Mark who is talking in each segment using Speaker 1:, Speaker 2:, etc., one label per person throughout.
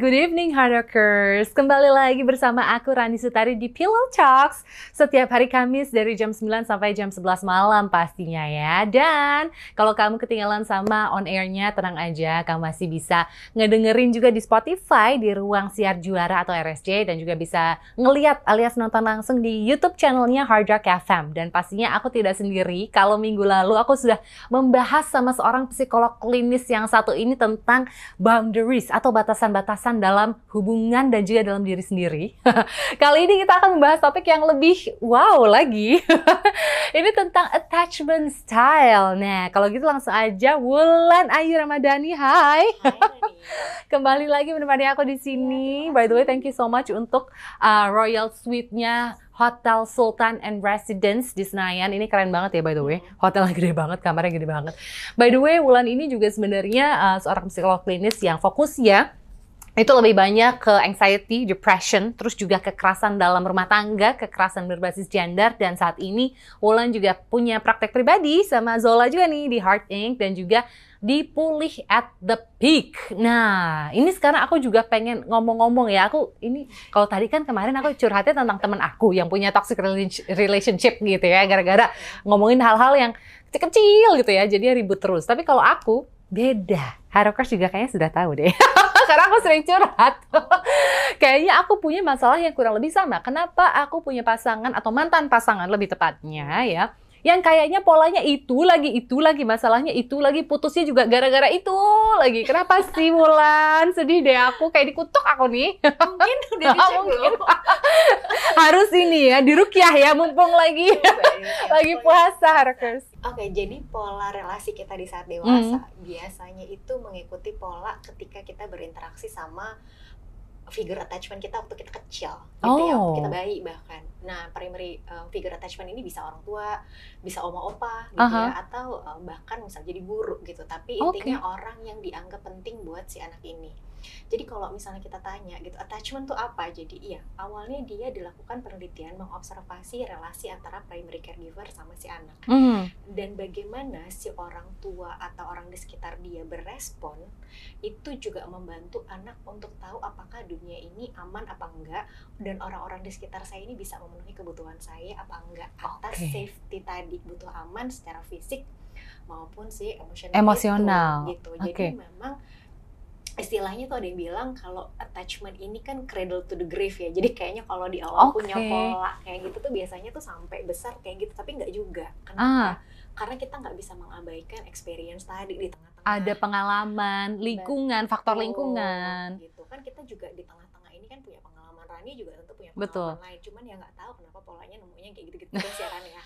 Speaker 1: Good evening Hardworkers. Kembali lagi bersama aku Rani Sutari di Pillow Talks setiap hari Kamis dari jam 9 sampai jam 11 malam pastinya ya. Dan kalau kamu ketinggalan sama on airnya tenang aja, kamu masih bisa ngedengerin juga di Spotify di ruang siar juara atau RSJ dan juga bisa ngeliat alias nonton langsung di YouTube channelnya Hard Rock FM. Dan pastinya aku tidak sendiri. Kalau minggu lalu aku sudah membahas sama seorang psikolog klinis yang satu ini tentang boundaries atau atau batasan-batasan dalam hubungan dan juga dalam diri sendiri. Kali ini kita akan membahas topik yang lebih wow lagi. ini tentang attachment style. Nah, kalau gitu langsung aja Wulan Ayu Ramadhani. Hai. Kembali lagi menemani aku di sini. By the way, thank you so much untuk uh, Royal Suite-nya Hotel Sultan and Residence di Senayan. Ini keren banget ya by the way. Hotelnya gede banget, kamarnya gede banget. By the way, Wulan ini juga sebenarnya uh, seorang psikolog klinis yang fokus ya itu lebih banyak ke anxiety, depression, terus juga kekerasan dalam rumah tangga, kekerasan berbasis gender, dan saat ini Wulan juga punya praktek pribadi sama Zola juga nih di Heart Inc. dan juga di Pulih at the Peak. Nah, ini sekarang aku juga pengen ngomong-ngomong ya. Aku ini kalau tadi kan kemarin aku curhatnya tentang teman aku yang punya toxic relationship gitu ya, gara-gara ngomongin hal-hal yang kecil-kecil gitu ya, jadi ribut terus. Tapi kalau aku beda. Harokers juga kayaknya sudah tahu deh. Karena aku sering curhat. kayaknya aku punya masalah yang kurang lebih sama. Kenapa aku punya pasangan atau mantan pasangan lebih tepatnya ya yang kayaknya polanya itu lagi itu lagi masalahnya itu lagi putusnya juga gara-gara itu lagi kenapa sih Wulan sedih deh aku kayak dikutuk aku nih
Speaker 2: mungkin udah dicek mungkin.
Speaker 1: harus ini ya dirukyah ya mumpung lagi iya, lagi puasa harkers
Speaker 2: oke jadi pola relasi kita di saat dewasa hmm. biasanya itu mengikuti pola ketika kita berinteraksi sama figure attachment kita waktu kita kecil gitu oh. ya waktu kita oh. bayi bahkan nah primary uh, figure attachment ini bisa orang tua bisa oma opa gitu uh -huh. ya atau uh, bahkan misal jadi guru gitu tapi intinya okay. orang yang dianggap penting buat si anak ini jadi kalau misalnya kita tanya gitu, attachment itu apa? Jadi iya, awalnya dia dilakukan penelitian mengobservasi relasi antara primary caregiver sama si anak. Mm. Dan bagaimana si orang tua atau orang di sekitar dia berespon, itu juga membantu anak untuk tahu apakah dunia ini aman apa enggak dan orang-orang di sekitar saya ini bisa memenuhi kebutuhan saya apa enggak atas okay. safety tadi butuh aman secara fisik maupun si emosional,
Speaker 1: emosional.
Speaker 2: gitu. Jadi okay. memang istilahnya tuh ada yang bilang kalau attachment ini kan cradle to the grave ya jadi kayaknya kalau di awal okay. punya pola kayak gitu tuh biasanya tuh sampai besar kayak gitu tapi nggak juga kenapa ah. karena kita nggak bisa mengabaikan experience tadi di tengah-tengah
Speaker 1: ada pengalaman lingkungan Betul. faktor lingkungan
Speaker 2: gitu kan kita juga di tengah-tengah ini kan punya pengalaman Rani juga pengalaman
Speaker 1: Betul.
Speaker 2: lain cuman ya nggak tahu kenapa polanya nemunya kayak gitu-gitu terus ya Rani ya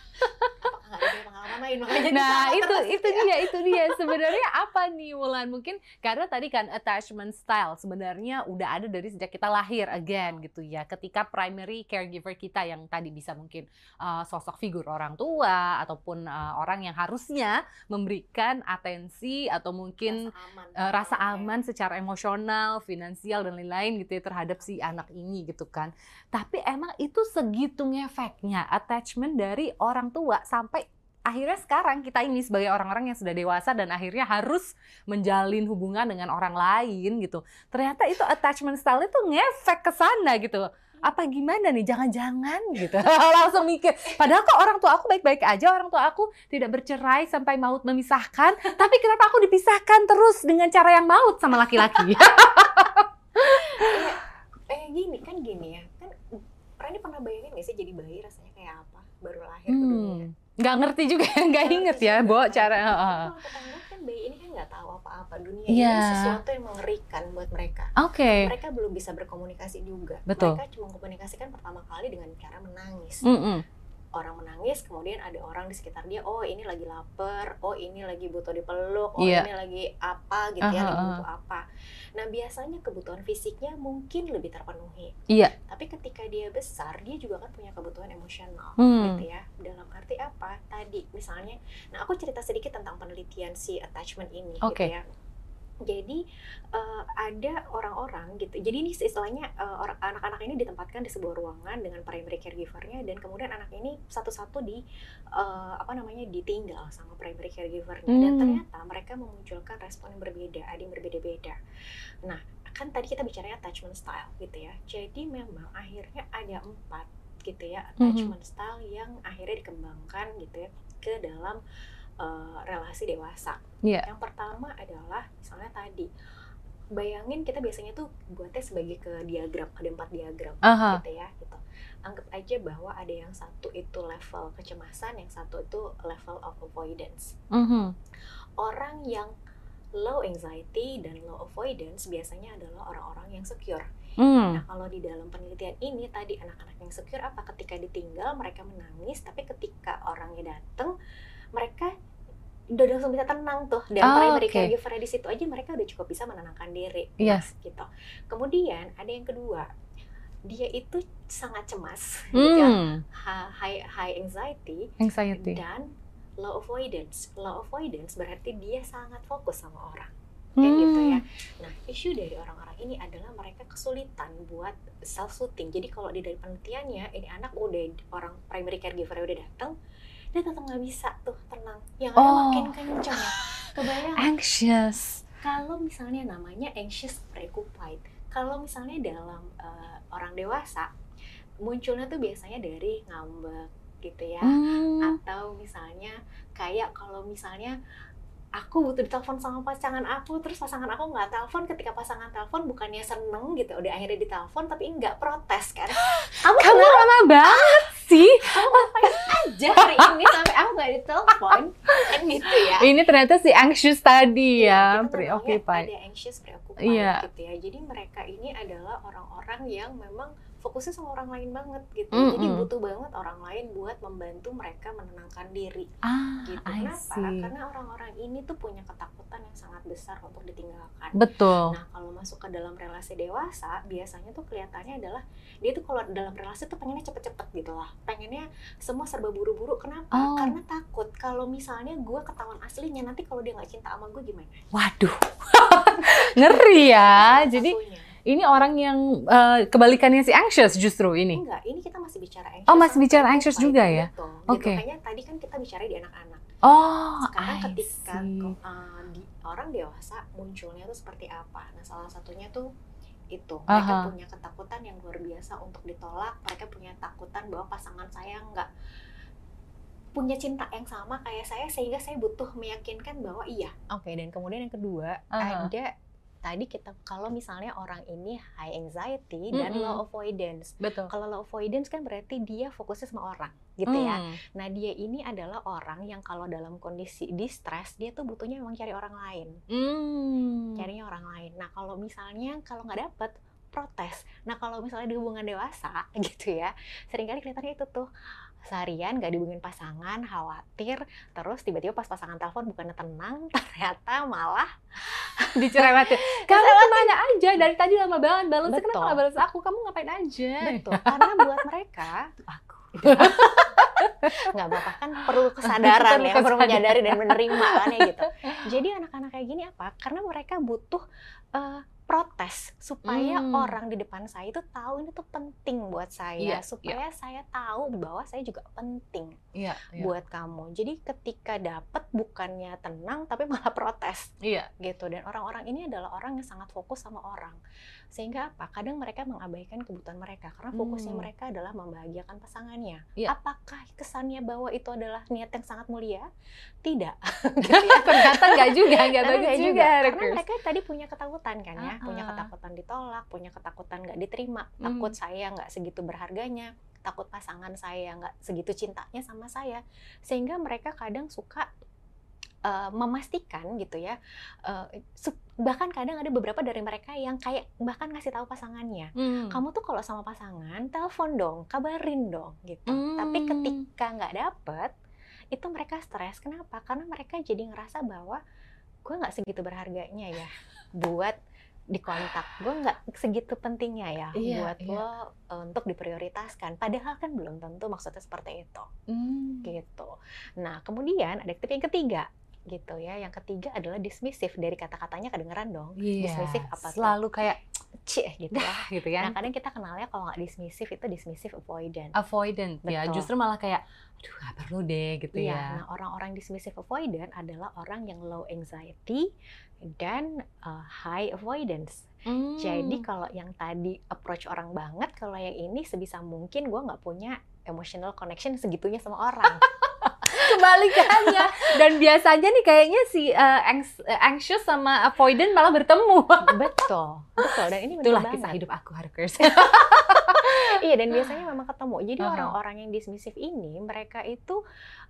Speaker 2: nggak ada pengalaman lain makanya
Speaker 1: nah itu itu ya. dia itu dia. Sebenarnya apa nih Wulan? Mungkin karena tadi kan attachment style sebenarnya udah ada dari sejak kita lahir again gitu ya. Ketika primary caregiver kita yang tadi bisa mungkin uh, sosok figur orang tua ataupun uh, orang yang harusnya memberikan atensi atau mungkin rasa aman, uh, rasa aman ya. secara emosional finansial dan lain-lain gitu ya terhadap si anak ini gitu kan. Tapi emang itu segitu ngefeknya attachment dari orang tua sampai akhirnya sekarang kita ini sebagai orang-orang yang sudah dewasa dan akhirnya harus menjalin hubungan dengan orang lain gitu. Ternyata itu attachment style itu ngefek ke sana gitu. Apa gimana nih? Jangan-jangan gitu. Langsung mikir. Padahal kok orang tua aku baik-baik aja, orang tua aku tidak bercerai sampai maut memisahkan, tapi kenapa aku dipisahkan terus dengan cara yang maut sama laki-laki?
Speaker 2: eh gini kan gini ya. Kan Rani pernah bayangin gak sih jadi bayi rasanya kayak apa? Baru lahir hmm. ke dunia
Speaker 1: nggak ngerti juga nggak inget ya Bo cara
Speaker 2: uh. kan bayi ini kan nggak tahu apa-apa dunia yeah. ini sesuatu yang mengerikan buat mereka
Speaker 1: oke okay.
Speaker 2: mereka belum bisa berkomunikasi juga
Speaker 1: Betul.
Speaker 2: mereka cuma komunikasikan pertama kali dengan cara menangis
Speaker 1: mm -mm
Speaker 2: orang menangis kemudian ada orang di sekitar dia oh ini lagi lapar oh ini lagi butuh dipeluk oh
Speaker 1: yeah.
Speaker 2: ini lagi apa gitu uh -huh. ya lagi butuh apa nah biasanya kebutuhan fisiknya mungkin lebih terpenuhi
Speaker 1: iya yeah.
Speaker 2: tapi ketika dia besar dia juga kan punya kebutuhan emosional
Speaker 1: hmm.
Speaker 2: gitu ya dalam arti apa tadi misalnya nah aku cerita sedikit tentang penelitian si attachment ini
Speaker 1: okay.
Speaker 2: gitu ya jadi uh, ada orang-orang gitu. Jadi ini istilahnya uh, anak-anak ini ditempatkan di sebuah ruangan dengan primary caregivernya dan kemudian anak ini satu-satu di uh, apa namanya ditinggal sama primary caregivernya hmm. dan ternyata mereka memunculkan respon yang berbeda, ada yang berbeda-beda. Nah, kan tadi kita bicaranya attachment style gitu ya. Jadi memang akhirnya ada empat gitu ya attachment mm -hmm. style yang akhirnya dikembangkan gitu ya ke dalam uh, relasi dewasa. Yeah. Yang pertama adalah misalnya tadi bayangin kita biasanya tuh buatnya sebagai ke diagram ada empat diagram uh -huh. gitu ya gitu anggap aja bahwa ada yang satu itu level kecemasan yang satu itu level of avoidance uh mm-hmm. -huh. orang yang low anxiety dan low avoidance biasanya adalah orang-orang yang secure Hmm. Nah, kalau di dalam penelitian ini tadi anak-anak yang secure apa ketika ditinggal mereka menangis, tapi ketika orangnya datang mereka udah langsung bisa tenang tuh. Dan oh, primary okay. caregiver di situ aja mereka udah cukup bisa menenangkan diri.
Speaker 1: Yes.
Speaker 2: gitu. Kemudian ada yang kedua dia itu sangat cemas. Hmm. gitu high high anxiety,
Speaker 1: anxiety.
Speaker 2: dan low avoidance. Low avoidance berarti dia sangat fokus sama orang. Kayak hmm. gitu ya. Nah isu dari orang-orang ini adalah mereka kesulitan buat self soothing jadi kalau di dari penelitiannya ini anak udah orang primary caregiver udah datang dia tetap nggak bisa tuh tenang. Yang ada oh. makin kencang ya. Kebayang?
Speaker 1: Anxious.
Speaker 2: Kalau misalnya namanya anxious preoccupied kalau misalnya dalam uh, orang dewasa munculnya tuh biasanya dari ngambek gitu ya. Hmm. atau misalnya kayak kalau misalnya aku butuh ditelepon sama pasangan aku terus pasangan aku nggak telepon ketika pasangan telepon bukannya seneng gitu udah akhirnya ditelepon tapi nggak protes kan.
Speaker 1: Kamu, kamu lama banget sih.
Speaker 2: Kamu ngapain aja hari ini sampai aku nggak ditelepon? Kan gitu ya.
Speaker 1: Ini ternyata si anxious tadi ya, ya preoccupied.
Speaker 2: ada anxious preoccupied yeah. gitu ya. Jadi mereka ini adalah orang-orang yang memang fokusnya sama orang lain banget gitu. Mm -hmm. Jadi butuh banget orang lain buat membantu mereka menenangkan diri.
Speaker 1: Ah,
Speaker 2: gitu. Kenapa? Karena orang-orang ini tuh punya ketakutan yang sangat besar untuk ditinggalkan.
Speaker 1: Betul.
Speaker 2: Nah, kalau masuk ke dalam relasi dewasa, biasanya tuh kelihatannya adalah dia tuh kalau dalam relasi tuh pengennya cepet-cepet gitu lah. Pengennya semua serba buru-buru. Kenapa? Oh. Karena takut kalau misalnya gue ketahuan aslinya nanti kalau dia nggak cinta sama gue gimana?
Speaker 1: Waduh. Ngeri ya. Jadi ini orang yang uh, kebalikannya si anxious justru ini.
Speaker 2: Enggak, ini kita masih bicara anxious.
Speaker 1: Oh, masih bicara anxious juga ya?
Speaker 2: Oke. Okay. Makanya tadi kan kita bicara di anak-anak.
Speaker 1: Oh,
Speaker 2: Sekarang I ketika uh, di, orang dewasa munculnya tuh seperti apa? Nah, salah satunya tuh itu mereka uh -huh. punya ketakutan yang luar biasa untuk ditolak. Mereka punya takutan bahwa pasangan saya nggak punya cinta yang sama kayak saya sehingga saya butuh meyakinkan bahwa iya.
Speaker 1: Oke, okay, dan kemudian yang kedua uh -huh. ada tadi kita kalau misalnya orang ini high anxiety mm -hmm. dan low avoidance.
Speaker 2: Betul.
Speaker 1: Kalau low avoidance kan berarti dia fokusnya sama orang, gitu mm. ya. Nah, dia ini adalah orang yang kalau dalam kondisi distress dia tuh butuhnya memang cari orang lain. Mm. Carinya orang lain. Nah, kalau misalnya kalau nggak dapet protes. Nah, kalau misalnya di hubungan dewasa gitu ya, sering kali kelihatannya itu tuh seharian gak dihubungin pasangan, khawatir, terus tiba-tiba pas pasangan telepon bukannya tenang, ternyata malah
Speaker 2: dicerewetin.
Speaker 1: Kamu ke mana aja? Dari tadi lama banget balasnya kenapa gak balas aku? Kamu ngapain aja?
Speaker 2: Betul, karena buat mereka aku nggak apa-apa kan perlu kesadaran ya perlu menyadari dan menerima kan ya gitu jadi anak-anak kayak gini apa karena mereka butuh uh, protes supaya hmm. orang di depan saya itu tahu ini tuh penting buat saya yeah, supaya yeah. saya tahu bahwa saya juga penting yeah, yeah. buat kamu. Jadi ketika dapat bukannya tenang tapi malah protes.
Speaker 1: Yeah.
Speaker 2: gitu. Dan orang-orang ini adalah orang yang sangat fokus sama orang. Sehingga apa? Kadang mereka mengabaikan kebutuhan mereka. Karena fokusnya hmm. mereka adalah membahagiakan pasangannya. Yeah. apakah kesannya bahwa itu adalah niat yang sangat mulia? Tidak.
Speaker 1: Gitu ya ternyata nggak juga nggak bagus juga, juga.
Speaker 2: karena mereka tadi punya ketakutan kan ya. Punya ketakutan ditolak, punya ketakutan nggak diterima, takut hmm. saya nggak segitu berharganya, takut pasangan saya nggak segitu cintanya sama saya, sehingga mereka kadang suka uh, memastikan gitu ya, uh, bahkan kadang ada beberapa dari mereka yang kayak bahkan ngasih tahu pasangannya, hmm. kamu tuh kalau sama pasangan telepon dong, kabarin dong gitu. Hmm. Tapi ketika nggak dapet, itu mereka stres. Kenapa? Karena mereka jadi ngerasa bahwa gue nggak segitu berharganya ya buat di kontak gue nggak segitu pentingnya ya iya, buat iya. lo eh, untuk diprioritaskan. Padahal kan belum tentu maksudnya seperti itu. Mm. gitu. Nah kemudian ada tip yang ketiga gitu ya. Yang ketiga adalah dismissive. Dari kata-katanya kedengeran dong.
Speaker 1: Yes. dismissive apa selalu tuh? kayak
Speaker 2: cie gitu ya.
Speaker 1: gitu ya
Speaker 2: nah kadang kita kenalnya kalau nggak dismissive itu dismissive avoidant.
Speaker 1: Avoidant ya. Justru malah kayak aduh gak perlu deh gitu
Speaker 2: iya,
Speaker 1: ya.
Speaker 2: Nah orang-orang dismissive avoidant adalah orang yang low anxiety dan uh, high avoidance.
Speaker 1: Hmm.
Speaker 2: Jadi kalau yang tadi approach orang banget, kalau yang ini sebisa mungkin gue nggak punya emotional connection segitunya sama orang.
Speaker 1: kebalikannya dan biasanya nih kayaknya si uh, anxious sama avoidant malah bertemu
Speaker 2: betul betul dan ini
Speaker 1: itulah kisah hidup aku Harkers
Speaker 2: iya dan biasanya memang ketemu. Jadi orang-orang yang dismissive ini mereka itu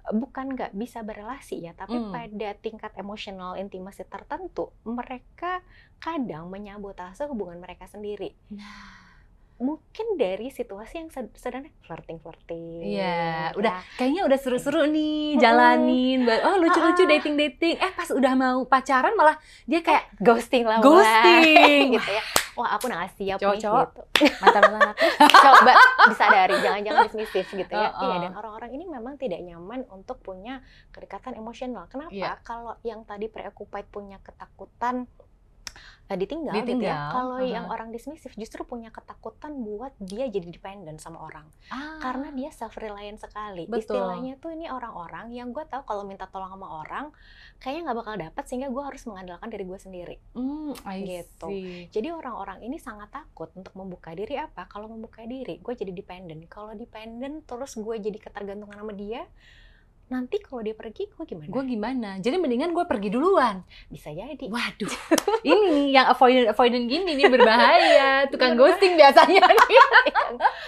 Speaker 2: eh, bukan nggak bisa berelasi ya tapi hmm. pada tingkat emosional intimasi tertentu mereka kadang menyabotase hubungan mereka sendiri. Nah. Mungkin dari situasi yang sedang flirting flirting
Speaker 1: iya udah kayaknya udah seru-seru nih jalanin oh lucu-lucu dating dating eh pas udah mau pacaran malah dia kayak
Speaker 2: ghosting lah
Speaker 1: ghosting.
Speaker 2: gitu ya wah aku nggak siap
Speaker 1: cowok,
Speaker 2: nih
Speaker 1: cowok.
Speaker 2: gitu mantan-mantan aku coba disadari jangan-jangan dismissive gitu ya oh, oh. iya dan orang-orang ini memang tidak nyaman untuk punya kedekatan emosional kenapa yeah. kalau yang tadi preoccupied punya ketakutan uh, ditinggal,
Speaker 1: ditinggal.
Speaker 2: gitu ya. Kalau uh-huh. yang orang dismissive justru punya ketakutan buat dia jadi dependent sama orang. Ah. Karena dia self reliant sekali. Betul. Istilahnya tuh ini orang-orang yang gue tahu kalau minta tolong sama orang kayaknya nggak bakal dapat sehingga gue harus mengandalkan diri gue sendiri.
Speaker 1: Mm,
Speaker 2: gitu. Jadi orang-orang ini sangat takut untuk membuka diri apa? Kalau membuka diri, gue jadi dependent. Kalau dependent terus gue jadi ketergantungan sama dia, nanti kalau dia pergi gue gimana?
Speaker 1: Gue gimana? Jadi mendingan gue pergi duluan.
Speaker 2: Bisa jadi.
Speaker 1: Waduh, ini nih yang avoidant avoidant gini nih berbahaya. Tukang ghosting biasanya nih.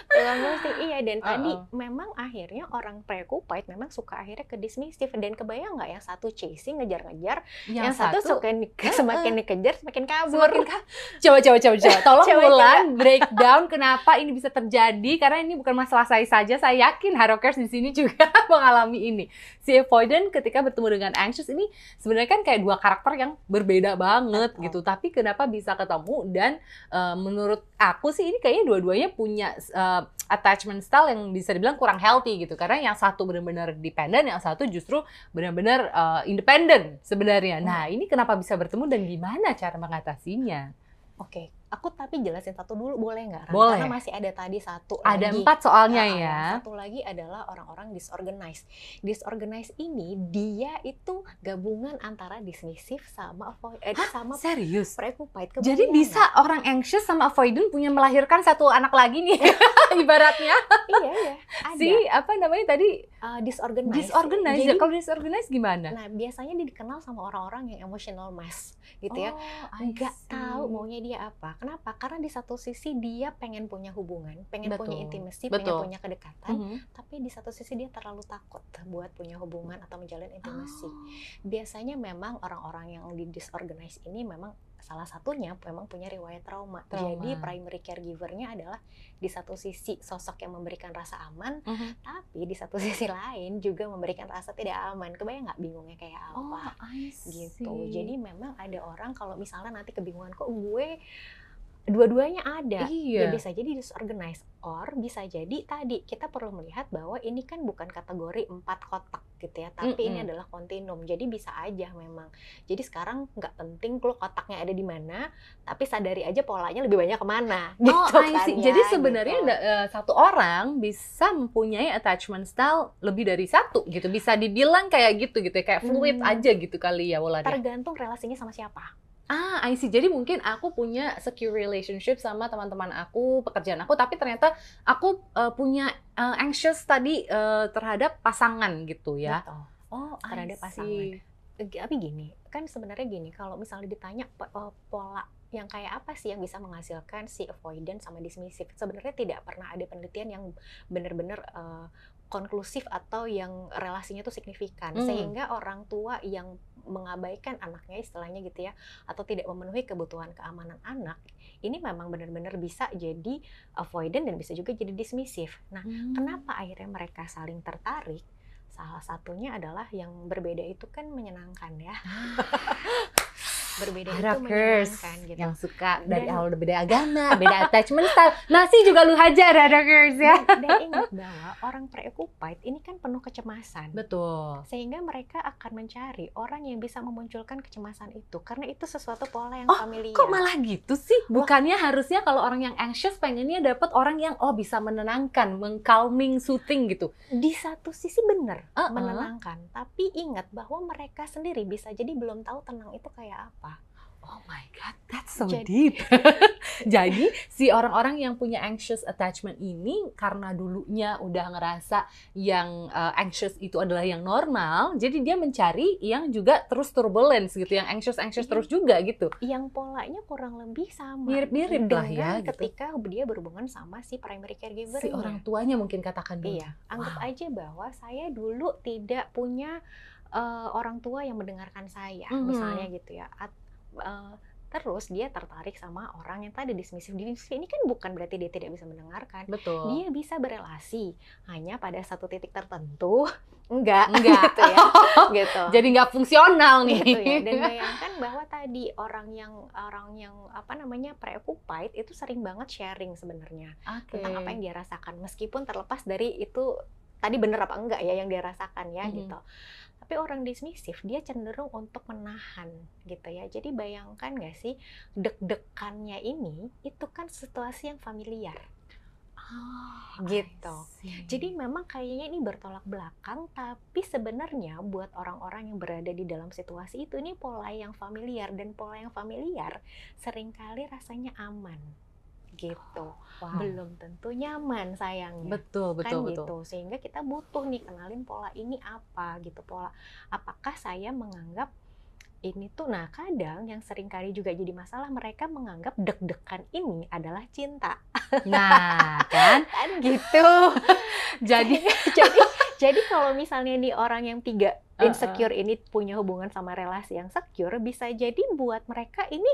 Speaker 2: Tukang ghosting iya dan uh -uh. tadi memang akhirnya orang preoccupied memang suka akhirnya ke dismissive dan kebayang nggak yang satu chasing ngejar-ngejar, yang, yang satu, satu suka -uh. semakin dikejar semakin kabur. Semakin ka
Speaker 1: coba coba coba coba. Tolong coba, Mulan breakdown kenapa ini bisa terjadi karena ini bukan masalah saya saja. Saya yakin Harokers di sini juga mengalami ini si avoidant ketika bertemu dengan anxious ini sebenarnya kan kayak dua karakter yang berbeda banget Betul. gitu. Tapi kenapa bisa ketemu dan uh, menurut aku sih ini kayaknya dua-duanya punya uh, attachment style yang bisa dibilang kurang healthy gitu. Karena yang satu benar-benar dependent, yang satu justru benar-benar uh, independent sebenarnya. Nah, ini kenapa bisa bertemu dan gimana cara mengatasinya?
Speaker 2: Oke, aku tapi jelasin satu dulu boleh nggak?
Speaker 1: Boleh.
Speaker 2: Karena masih ada tadi satu
Speaker 1: ada
Speaker 2: lagi.
Speaker 1: empat soalnya
Speaker 2: nah,
Speaker 1: ya.
Speaker 2: Satu lagi adalah orang-orang disorganized. Disorganized ini dia itu gabungan antara dismissive sama avoid, eh,
Speaker 1: Hah?
Speaker 2: sama
Speaker 1: serius
Speaker 2: preoccupied.
Speaker 1: Jadi bisa gak? orang anxious sama avoidant punya melahirkan satu anak lagi nih ibaratnya.
Speaker 2: iya iya. Ada.
Speaker 1: Si apa namanya tadi?
Speaker 2: Uh, disorganized.
Speaker 1: Disorganized. Jadi, Kalau disorganized gimana?
Speaker 2: Nah biasanya dia dikenal sama orang-orang yang emotional mess gitu ya.
Speaker 1: oh,
Speaker 2: ya. Nggak tahu maunya dia apa. Kenapa? Karena di satu sisi dia pengen punya hubungan, pengen
Speaker 1: Betul.
Speaker 2: punya intimasi,
Speaker 1: Betul.
Speaker 2: pengen punya kedekatan,
Speaker 1: mm -hmm.
Speaker 2: tapi di satu sisi dia terlalu takut buat punya hubungan atau menjalin intimasi.
Speaker 1: Oh.
Speaker 2: Biasanya memang orang-orang yang di disorganized ini memang salah satunya memang punya riwayat trauma. trauma. Jadi primary caregivernya adalah di satu sisi sosok yang memberikan rasa aman,
Speaker 1: mm -hmm.
Speaker 2: tapi di satu sisi lain juga memberikan rasa tidak aman. Kebayang nggak bingungnya kayak apa?
Speaker 1: Oh,
Speaker 2: gitu. Jadi memang ada orang kalau misalnya nanti kebingungan kok gue dua-duanya ada.
Speaker 1: Iya.
Speaker 2: Ya bisa jadi disorganized or bisa jadi tadi kita perlu melihat bahwa ini kan bukan kategori empat kotak gitu ya, tapi mm -hmm. ini adalah kontinum. Jadi bisa aja memang. Jadi sekarang nggak penting lo kotaknya ada di mana, tapi sadari aja polanya lebih banyak ke mana.
Speaker 1: Gitu oh, kan ya, Jadi sebenarnya gitu. uh, satu orang bisa mempunyai attachment style lebih dari satu gitu. Bisa dibilang kayak gitu gitu ya, kayak fluid hmm. aja gitu kali ya Wulan.
Speaker 2: Tergantung relasinya sama siapa.
Speaker 1: Ah, I see. Jadi mungkin aku punya secure relationship sama teman-teman aku, pekerjaan aku, tapi ternyata aku uh, punya uh, anxious tadi uh, terhadap pasangan gitu ya.
Speaker 2: Betul. Oh, terhadap pasangan. Tapi gini, kan sebenarnya gini, kalau misalnya ditanya pola yang kayak apa sih yang bisa menghasilkan si avoidant sama dismissive? Sebenarnya tidak pernah ada penelitian yang benar-benar uh, konklusif atau yang relasinya tuh signifikan hmm. sehingga orang tua yang mengabaikan anaknya istilahnya gitu ya atau tidak memenuhi kebutuhan keamanan anak ini memang benar-benar bisa jadi avoidant dan bisa juga jadi dismissive. Nah, hmm. kenapa akhirnya mereka saling tertarik? Salah satunya adalah yang berbeda itu kan menyenangkan ya. berbeda
Speaker 1: Harakers itu gitu. yang suka dari awal udah beda agama, beda attachment style. Nasi juga lu hajar Harakers ya.
Speaker 2: Dan, dan ingat bahwa orang preoccupied ini kan penuh kecemasan.
Speaker 1: Betul.
Speaker 2: Sehingga mereka akan mencari orang yang bisa memunculkan kecemasan itu karena itu sesuatu pola yang
Speaker 1: oh,
Speaker 2: familiar.
Speaker 1: Kok malah gitu sih? Bukannya Wah. harusnya kalau orang yang anxious pengennya dapat orang yang oh bisa menenangkan, mengcalming, soothing gitu.
Speaker 2: Di satu sisi benar uh -uh. menenangkan, tapi ingat bahwa mereka sendiri bisa jadi belum tahu tenang itu kayak apa.
Speaker 1: Oh my god, that's so
Speaker 2: Jadi-
Speaker 1: deep. Jadi si orang-orang yang punya anxious attachment ini karena dulunya udah ngerasa yang uh, anxious itu adalah yang normal, jadi dia mencari yang juga terus turbulence gitu, yang anxious anxious
Speaker 2: Iya.
Speaker 1: terus juga gitu.
Speaker 2: Yang polanya kurang lebih sama.
Speaker 1: Mirip-mirip lah ya, gitu.
Speaker 2: ketika dia berhubungan sama si primary caregiver
Speaker 1: Si orang tuanya mungkin katakan dulu.
Speaker 2: Iya, anggap
Speaker 1: Wow.
Speaker 2: aja bahwa saya dulu tidak punya eh, orang tua yang mendengarkan saya,
Speaker 1: Mhm.
Speaker 2: misalnya gitu ya. At- eh, terus dia tertarik sama orang yang tadi dismissive dismissive ini kan bukan berarti dia tidak bisa mendengarkan.
Speaker 1: Betul.
Speaker 2: Dia bisa berelasi, hanya pada satu titik tertentu enggak,
Speaker 1: Enggak.
Speaker 2: gitu ya, gitu.
Speaker 1: Jadi nggak fungsional nih.
Speaker 2: gitu ya. Dan bayangkan bahwa tadi orang yang orang yang apa namanya preoccupied itu sering banget sharing sebenarnya
Speaker 1: Oke.
Speaker 2: tentang apa yang dia rasakan meskipun terlepas dari itu tadi bener apa enggak ya yang dia rasakan ya
Speaker 1: Mhm.
Speaker 2: gitu tapi orang dismisif dia cenderung untuk menahan gitu ya. Jadi bayangkan nggak sih deg-degannya ini itu kan situasi yang familiar.
Speaker 1: Ah,
Speaker 2: Gitu. Jadi memang kayaknya ini bertolak belakang tapi sebenarnya buat orang-orang yang berada di dalam situasi itu ini pola yang familiar. Dan pola yang familiar sering kali rasanya aman gitu
Speaker 1: Wow.
Speaker 2: belum tentu nyaman sayangnya
Speaker 1: Betul, betul,
Speaker 2: kan
Speaker 1: betul.
Speaker 2: gitu sehingga kita butuh nih kenalin pola ini apa gitu pola apakah saya menganggap ini tuh nah kadang yang sering kali juga jadi masalah mereka menganggap deg-degan ini adalah cinta
Speaker 1: Nah, kan?
Speaker 2: kan gitu
Speaker 1: Jadi
Speaker 2: jadi jadi kalau misalnya nih orang yang tiga insecure ini punya hubungan sama relasi yang secure bisa jadi buat mereka ini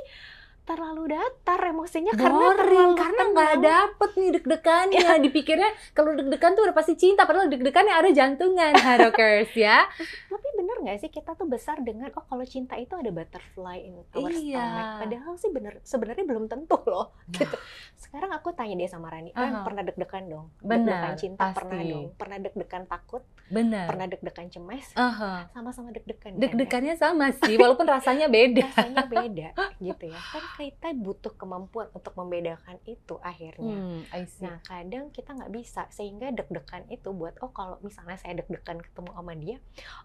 Speaker 2: terlalu datar emosinya karena
Speaker 1: boring
Speaker 2: terlalu
Speaker 1: karena nggak dapet nih deg-degannya dipikirnya kalau deg-degan tuh udah pasti cinta padahal deg-degan yang ada jantungan Harokers ya
Speaker 2: Tapi bener nggak sih kita tuh besar dengan oh kalau cinta itu ada butterfly in our
Speaker 1: Iya.
Speaker 2: stomach. Padahal sih bener sebenarnya belum tentu loh. Gitu. Sekarang aku tanya dia sama Rani, kan pernah deg-degan dong?
Speaker 1: Benar,
Speaker 2: Deg-degan cinta
Speaker 1: pasti.
Speaker 2: pernah dong. Pernah deg-degan takut,
Speaker 1: benar
Speaker 2: pernah deg-degan cemas,
Speaker 1: Aha.
Speaker 2: sama-sama deg-degan. kan ya?
Speaker 1: deg-degannya sama sih walaupun rasanya beda
Speaker 2: rasanya beda gitu ya. Kan kita butuh kemampuan untuk membedakan itu akhirnya.
Speaker 1: hmm.
Speaker 2: Nah, kadang kita nggak bisa sehingga deg-degan itu buat oh kalau misalnya saya deg-degan ketemu sama dia,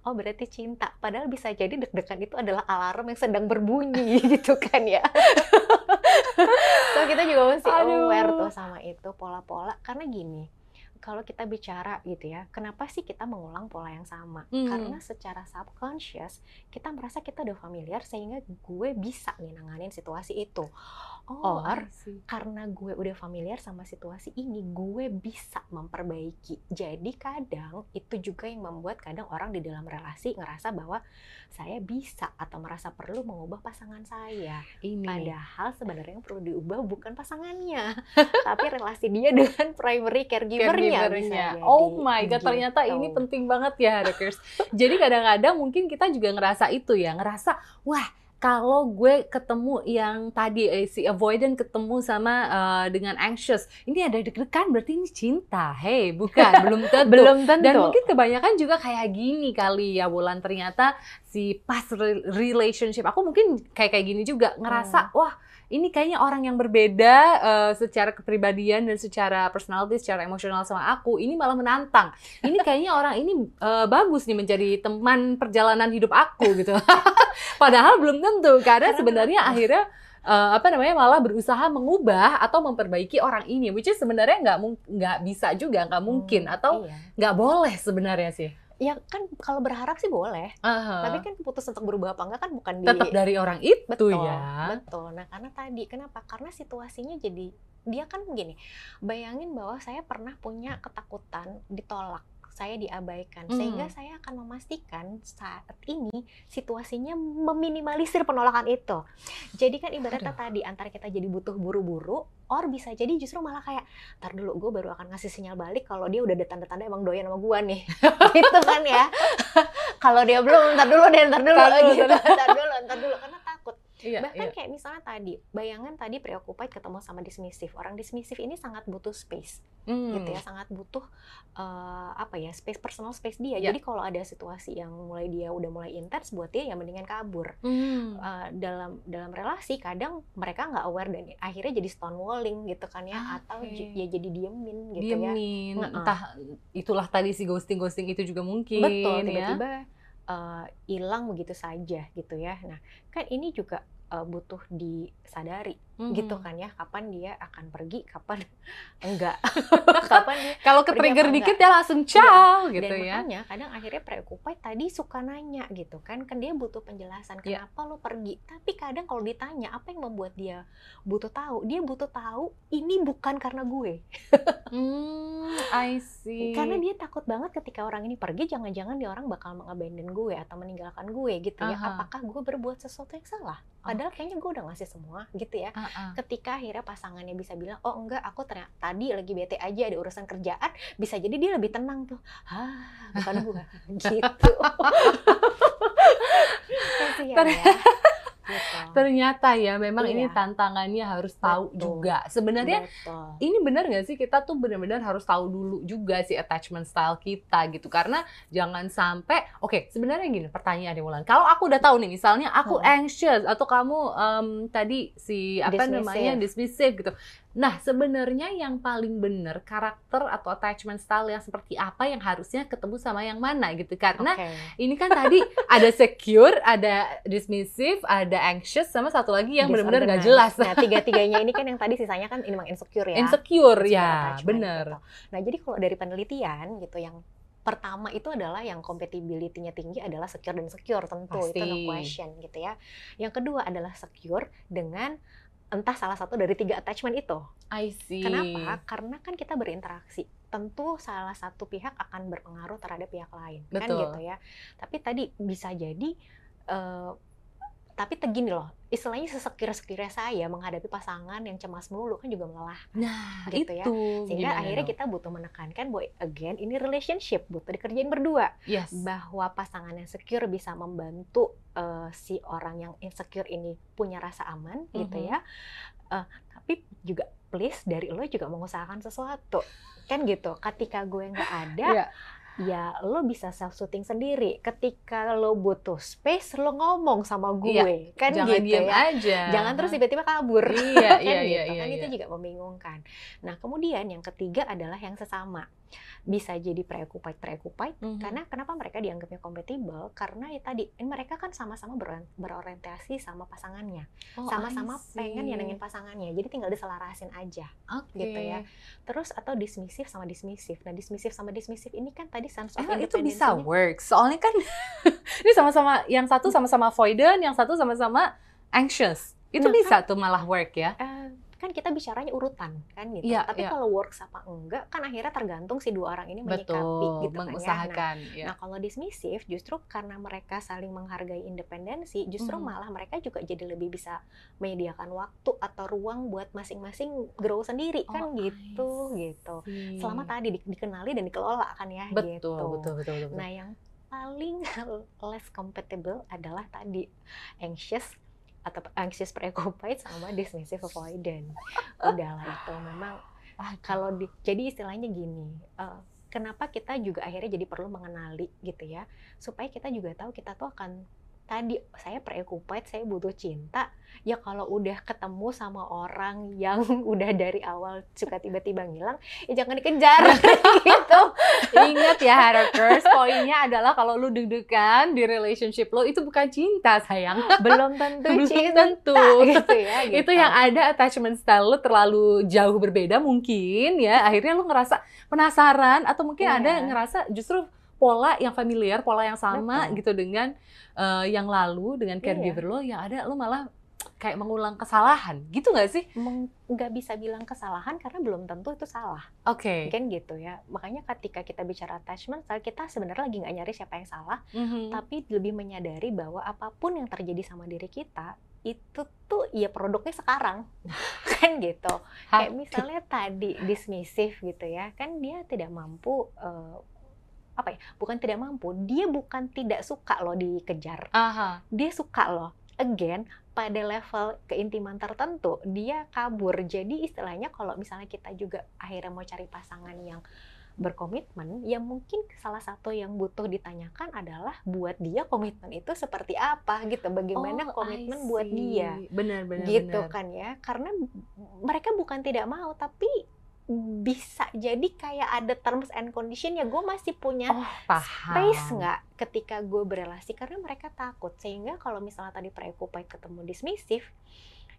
Speaker 2: oh berarti cinta. Padahal bisa jadi deg-degan itu adalah alarm yang sedang berbunyi gitu kan ya. so kita juga mesti
Speaker 1: Aduh.
Speaker 2: aware tuh sama itu pola-pola karena gini. Kalau kita bicara gitu ya, kenapa sih kita mengulang pola yang sama?
Speaker 1: Hmm.
Speaker 2: Karena secara subconscious kita merasa kita udah familiar sehingga gue bisa nih nanganin situasi itu.
Speaker 1: Oh,
Speaker 2: or karena gue udah familiar sama situasi ini, gue bisa memperbaiki. Jadi kadang itu juga yang membuat kadang orang di dalam relasi ngerasa bahwa saya bisa atau merasa perlu mengubah pasangan saya.
Speaker 1: ini
Speaker 2: Padahal sebenarnya yang perlu diubah bukan pasangannya, tapi relasi dia dengan primary caregivernya.
Speaker 1: caregivernya. Oh my god, ternyata
Speaker 2: Gitu.
Speaker 1: ini penting banget ya, Hackers. Jadi kadang-kadang mungkin kita juga ngerasa itu ya, ngerasa wah kalau gue ketemu yang tadi eh, si avoidant ketemu sama eh, dengan anxious, ini ada deg-degan berarti ini cinta. Hey, bukan, belum tentu.
Speaker 2: Belum tentu.
Speaker 1: Dan mungkin kebanyakan juga kayak gini kali ya Wulan ternyata si past re- relationship aku mungkin kayak kayak gini juga ngerasa wah ini kayaknya orang yang berbeda eh, secara kepribadian dan secara personality, secara emosional sama aku. Ini malah menantang. Ini kayaknya orang ini eh, bagus nih menjadi teman perjalanan hidup aku gitu. Padahal belum tentu karena sebenarnya akhirnya eh, apa namanya malah berusaha mengubah atau memperbaiki orang ini, which is sebenarnya nggak nggak bisa juga, nggak mungkin
Speaker 2: Hmm,
Speaker 1: atau
Speaker 2: iya.
Speaker 1: nggak boleh sebenarnya sih.
Speaker 2: Ya kan kalau berharap sih boleh,
Speaker 1: Aha.
Speaker 2: tapi kan keputusan untuk berubah apa enggak kan bukan di
Speaker 1: tetap dari orang itu
Speaker 2: betul
Speaker 1: ya.
Speaker 2: betul nah karena tadi kenapa karena situasinya jadi dia kan begini bayangin bahwa saya pernah punya ketakutan ditolak saya diabaikan.
Speaker 1: Hmm.
Speaker 2: sehingga saya akan memastikan saat ini situasinya meminimalisir penolakan itu. Jadi kan ibaratnya
Speaker 1: Aduh.
Speaker 2: tadi antara kita jadi butuh buru-buru or bisa jadi justru malah kayak tar dulu gue baru akan ngasih sinyal balik kalau dia udah ada tanda-tanda emang doyan sama gue nih. Gitu kan ya. Kalau dia belum ntar dulu deh ntar dulu
Speaker 1: Ntar dulu,
Speaker 2: gitu.
Speaker 1: ntar
Speaker 2: ntar dulu ntar dulu. Karena
Speaker 1: Iya,
Speaker 2: bahkan
Speaker 1: iya.
Speaker 2: kayak misalnya tadi bayangan tadi preoccupied ketemu sama dismissive orang dismissive ini sangat butuh space
Speaker 1: Hmm.
Speaker 2: gitu ya sangat butuh eh, apa ya space personal space dia
Speaker 1: Ya.
Speaker 2: jadi kalau ada situasi yang mulai dia udah mulai intens buat dia ya mendingan kabur
Speaker 1: Hmm.
Speaker 2: Eh, dalam dalam relasi kadang mereka nggak aware dan akhirnya jadi stonewalling gitu kan ya atau
Speaker 1: Oke.
Speaker 2: j- ya jadi diemin gitu ya
Speaker 1: Diemin, entah itulah tadi si ghosting ghosting itu juga mungkin
Speaker 2: betul
Speaker 1: ya.
Speaker 2: tiba-tiba eh, hilang begitu saja gitu ya nah kan ini juga uh, butuh disadari
Speaker 1: Mhm.
Speaker 2: gitu kan ya kapan dia akan pergi kapan enggak kapan dia
Speaker 1: Kalau ke trigger dikit ya langsung ciao gitu
Speaker 2: dan
Speaker 1: ya.
Speaker 2: makanya kadang akhirnya preoccupied tadi suka nanya gitu kan kan dia butuh penjelasan
Speaker 1: Iya.
Speaker 2: kenapa lo pergi tapi kadang kalau ditanya apa yang membuat dia butuh tahu dia butuh tahu ini bukan karena gue
Speaker 1: Hmm, I see.
Speaker 2: karena dia takut banget ketika orang ini pergi jangan-jangan dia orang bakal mengabandon gue atau meninggalkan gue gitu ya
Speaker 1: Aha.
Speaker 2: apakah gue berbuat sesuatu yang salah padahal kayaknya gue udah ngasih semua gitu ya
Speaker 1: Ah,
Speaker 2: ketika akhirnya pasangannya bisa bilang oh enggak aku ternyata tadi lagi bete aja ada urusan kerjaan bisa jadi dia lebih tenang tuh. Ah bukan gua. Gitu. Kasihan ya gitu.
Speaker 1: Ternyata ya memang ini
Speaker 2: Iya.
Speaker 1: tantangannya harus tahu
Speaker 2: Betul.
Speaker 1: juga. Sebenarnya
Speaker 2: Betul.
Speaker 1: ini benar nggak sih kita tuh benar-benar harus tahu dulu juga sih attachment style kita gitu karena jangan sampai oke sebenarnya gini pertanyaan nih Wulan kalau aku udah tahu nih misalnya aku
Speaker 2: Hmm.
Speaker 1: anxious atau kamu em, tadi si apa
Speaker 2: Dismissive.
Speaker 1: namanya dismissive gitu nah sebenarnya yang paling benar karakter atau attachment style yang seperti apa yang harusnya ketemu sama yang mana gitu karena
Speaker 2: Oke.
Speaker 1: ini kan tadi ada secure ada dismissive ada anxious sama satu lagi yang benar-benar nggak jelas.
Speaker 2: Nah, tiga-tiganya ini kan yang tadi sisanya kan ini memang insecure ya.
Speaker 1: insecure
Speaker 2: Insecure
Speaker 1: ya
Speaker 2: attachment
Speaker 1: benar
Speaker 2: gitu. Nah, jadi kalau dari penelitian gitu yang pertama itu adalah yang compatibility-nya tinggi adalah secure dan secure tentu itu no
Speaker 1: Pasti.
Speaker 2: question gitu ya. Yang kedua adalah secure dengan entah salah satu dari tiga attachment itu.
Speaker 1: I see
Speaker 2: Kenapa? Karena kan kita berinteraksi. Tentu salah satu pihak akan berpengaruh terhadap pihak lain, kan
Speaker 1: Betul.
Speaker 2: gitu ya. Tapi tadi bisa jadi eh, tapi tegini loh, istilahnya sesekir-sekirnya saya menghadapi pasangan yang cemas melulu kan juga melelahkan
Speaker 1: Nah,
Speaker 2: gitu ya.
Speaker 1: itu
Speaker 2: sehingga
Speaker 1: gimana
Speaker 2: akhirnya
Speaker 1: dong?
Speaker 2: kita butuh menekankan bahwa again ini relationship butuh dikerjain berdua
Speaker 1: yes.
Speaker 2: bahwa pasangan yang secure bisa membantu eh, si orang yang insecure ini punya rasa aman gitu
Speaker 1: Mhm.
Speaker 2: ya Eh, tapi juga please dari lo juga mengusahakan sesuatu kan gitu ketika gue nggak ada
Speaker 1: Iya.
Speaker 2: Ya lo bisa self shooting sendiri. Ketika lo butuh space lo ngomong sama gue. Kan
Speaker 1: Jangan
Speaker 2: gitu
Speaker 1: diem
Speaker 2: ya.
Speaker 1: aja.
Speaker 2: jangan terus tiba-tiba kabur.
Speaker 1: Iya,
Speaker 2: kan
Speaker 1: iya,
Speaker 2: gitu.
Speaker 1: iya,
Speaker 2: kan
Speaker 1: iya,
Speaker 2: itu
Speaker 1: iya.
Speaker 2: juga membingungkan. Nah kemudian yang ketiga adalah yang sesama bisa jadi preoccupied preoccupied
Speaker 1: Mhm.
Speaker 2: karena kenapa mereka dianggapnya compatible karena ya tadi ini mereka kan sama-sama berorientasi sama pasangannya
Speaker 1: Oh,
Speaker 2: sama-sama
Speaker 1: I see.
Speaker 2: pengen nyenengin pasangannya jadi tinggal diselarasin aja
Speaker 1: Oke.
Speaker 2: gitu ya. terus atau dismissive sama dismissive nah dismissive sama dismissive ini kan tadi sense of
Speaker 1: Emang itu bisa work. Soalnya kan ini sama-sama yang satu sama-sama avoidant, yang satu sama-sama anxious. Itu
Speaker 2: Nah,
Speaker 1: bisa tuh malah work ya.
Speaker 2: Eh, kan kita bicaranya urutan kan gitu.
Speaker 1: Iya,
Speaker 2: Tapi
Speaker 1: iya.
Speaker 2: kalau works apa enggak kan akhirnya tergantung si dua orang ini menyikapi
Speaker 1: Betul,
Speaker 2: gitu kan ya. Nah,
Speaker 1: ya.
Speaker 2: Nah, kalau dismissive justru karena mereka saling menghargai independensi, justru
Speaker 1: Mhm.
Speaker 2: malah mereka juga jadi lebih bisa menyediakan waktu atau ruang buat masing-masing grow sendiri kan
Speaker 1: Oh,
Speaker 2: gitu
Speaker 1: I
Speaker 2: gitu.
Speaker 1: see.
Speaker 2: Selama tadi di- dikenali dan dikelola kan ya
Speaker 1: betul,
Speaker 2: gitu.
Speaker 1: betul, betul, betul, betul.
Speaker 2: Nah, yang paling less compatible adalah tadi anxious atau anxious preoccupied sama dismissive avoidant. Udahlah itu memang kalau di, jadi istilahnya gini, eh, kenapa kita juga akhirnya jadi perlu mengenali gitu ya, supaya kita juga tahu kita tuh akan tadi saya preoccupied, saya butuh cinta. Ya kalau udah ketemu sama orang yang udah dari awal suka tiba-tiba ngilang, ya jangan dikejar gitu.
Speaker 1: Ingat ya Harakers, poinnya adalah kalau lu deg-degan di relationship lo itu bukan cinta sayang.
Speaker 2: Belum tentu
Speaker 1: Belum
Speaker 2: cinta
Speaker 1: tentu.
Speaker 2: gitu ya.
Speaker 1: Itu
Speaker 2: gitu.
Speaker 1: yang ada attachment style lu terlalu jauh berbeda mungkin ya. Akhirnya lu ngerasa penasaran atau mungkin
Speaker 2: Iya.
Speaker 1: ada yang ngerasa justru pola yang familiar, pola yang sama
Speaker 2: Betul.
Speaker 1: gitu dengan eh, yang lalu dengan
Speaker 2: Iya.
Speaker 1: caregiver lo yang ada lu malah kayak mengulang kesalahan. Gitu nggak sih?
Speaker 2: Nggak bisa bilang kesalahan karena belum tentu itu salah.
Speaker 1: Oke.
Speaker 2: kan gitu ya makanya ketika kita bicara attachment style kita sebenarnya lagi nggak nyari siapa yang salah
Speaker 1: Mhm.
Speaker 2: tapi lebih menyadari bahwa apa pun yang terjadi sama diri kita itu tuh ya produknya sekarang kan gitu kayak misalnya tadi dismissive gitu ya kan dia tidak mampu eh, apa ya bukan tidak mampu dia bukan tidak suka loh dikejar.
Speaker 1: Aha.
Speaker 2: dia suka loh again pada level keintiman tertentu dia kabur. Jadi istilahnya kalau misalnya kita juga akhirnya mau cari pasangan yang berkomitmen ya mungkin salah satu yang butuh ditanyakan adalah buat dia komitmen itu seperti apa gitu. Bagaimana
Speaker 1: Oh,
Speaker 2: komitmen buat dia.
Speaker 1: Benar, benar,
Speaker 2: gitu
Speaker 1: benar.
Speaker 2: kan ya. Karena mereka bukan tidak mau tapi bisa. Jadi kayak ada terms and condition ya gue masih punya
Speaker 1: Oh, paham.
Speaker 2: space nggak ketika gue berelasi karena mereka takut. Sehingga kalau misalnya tadi preoccupied ketemu dismissive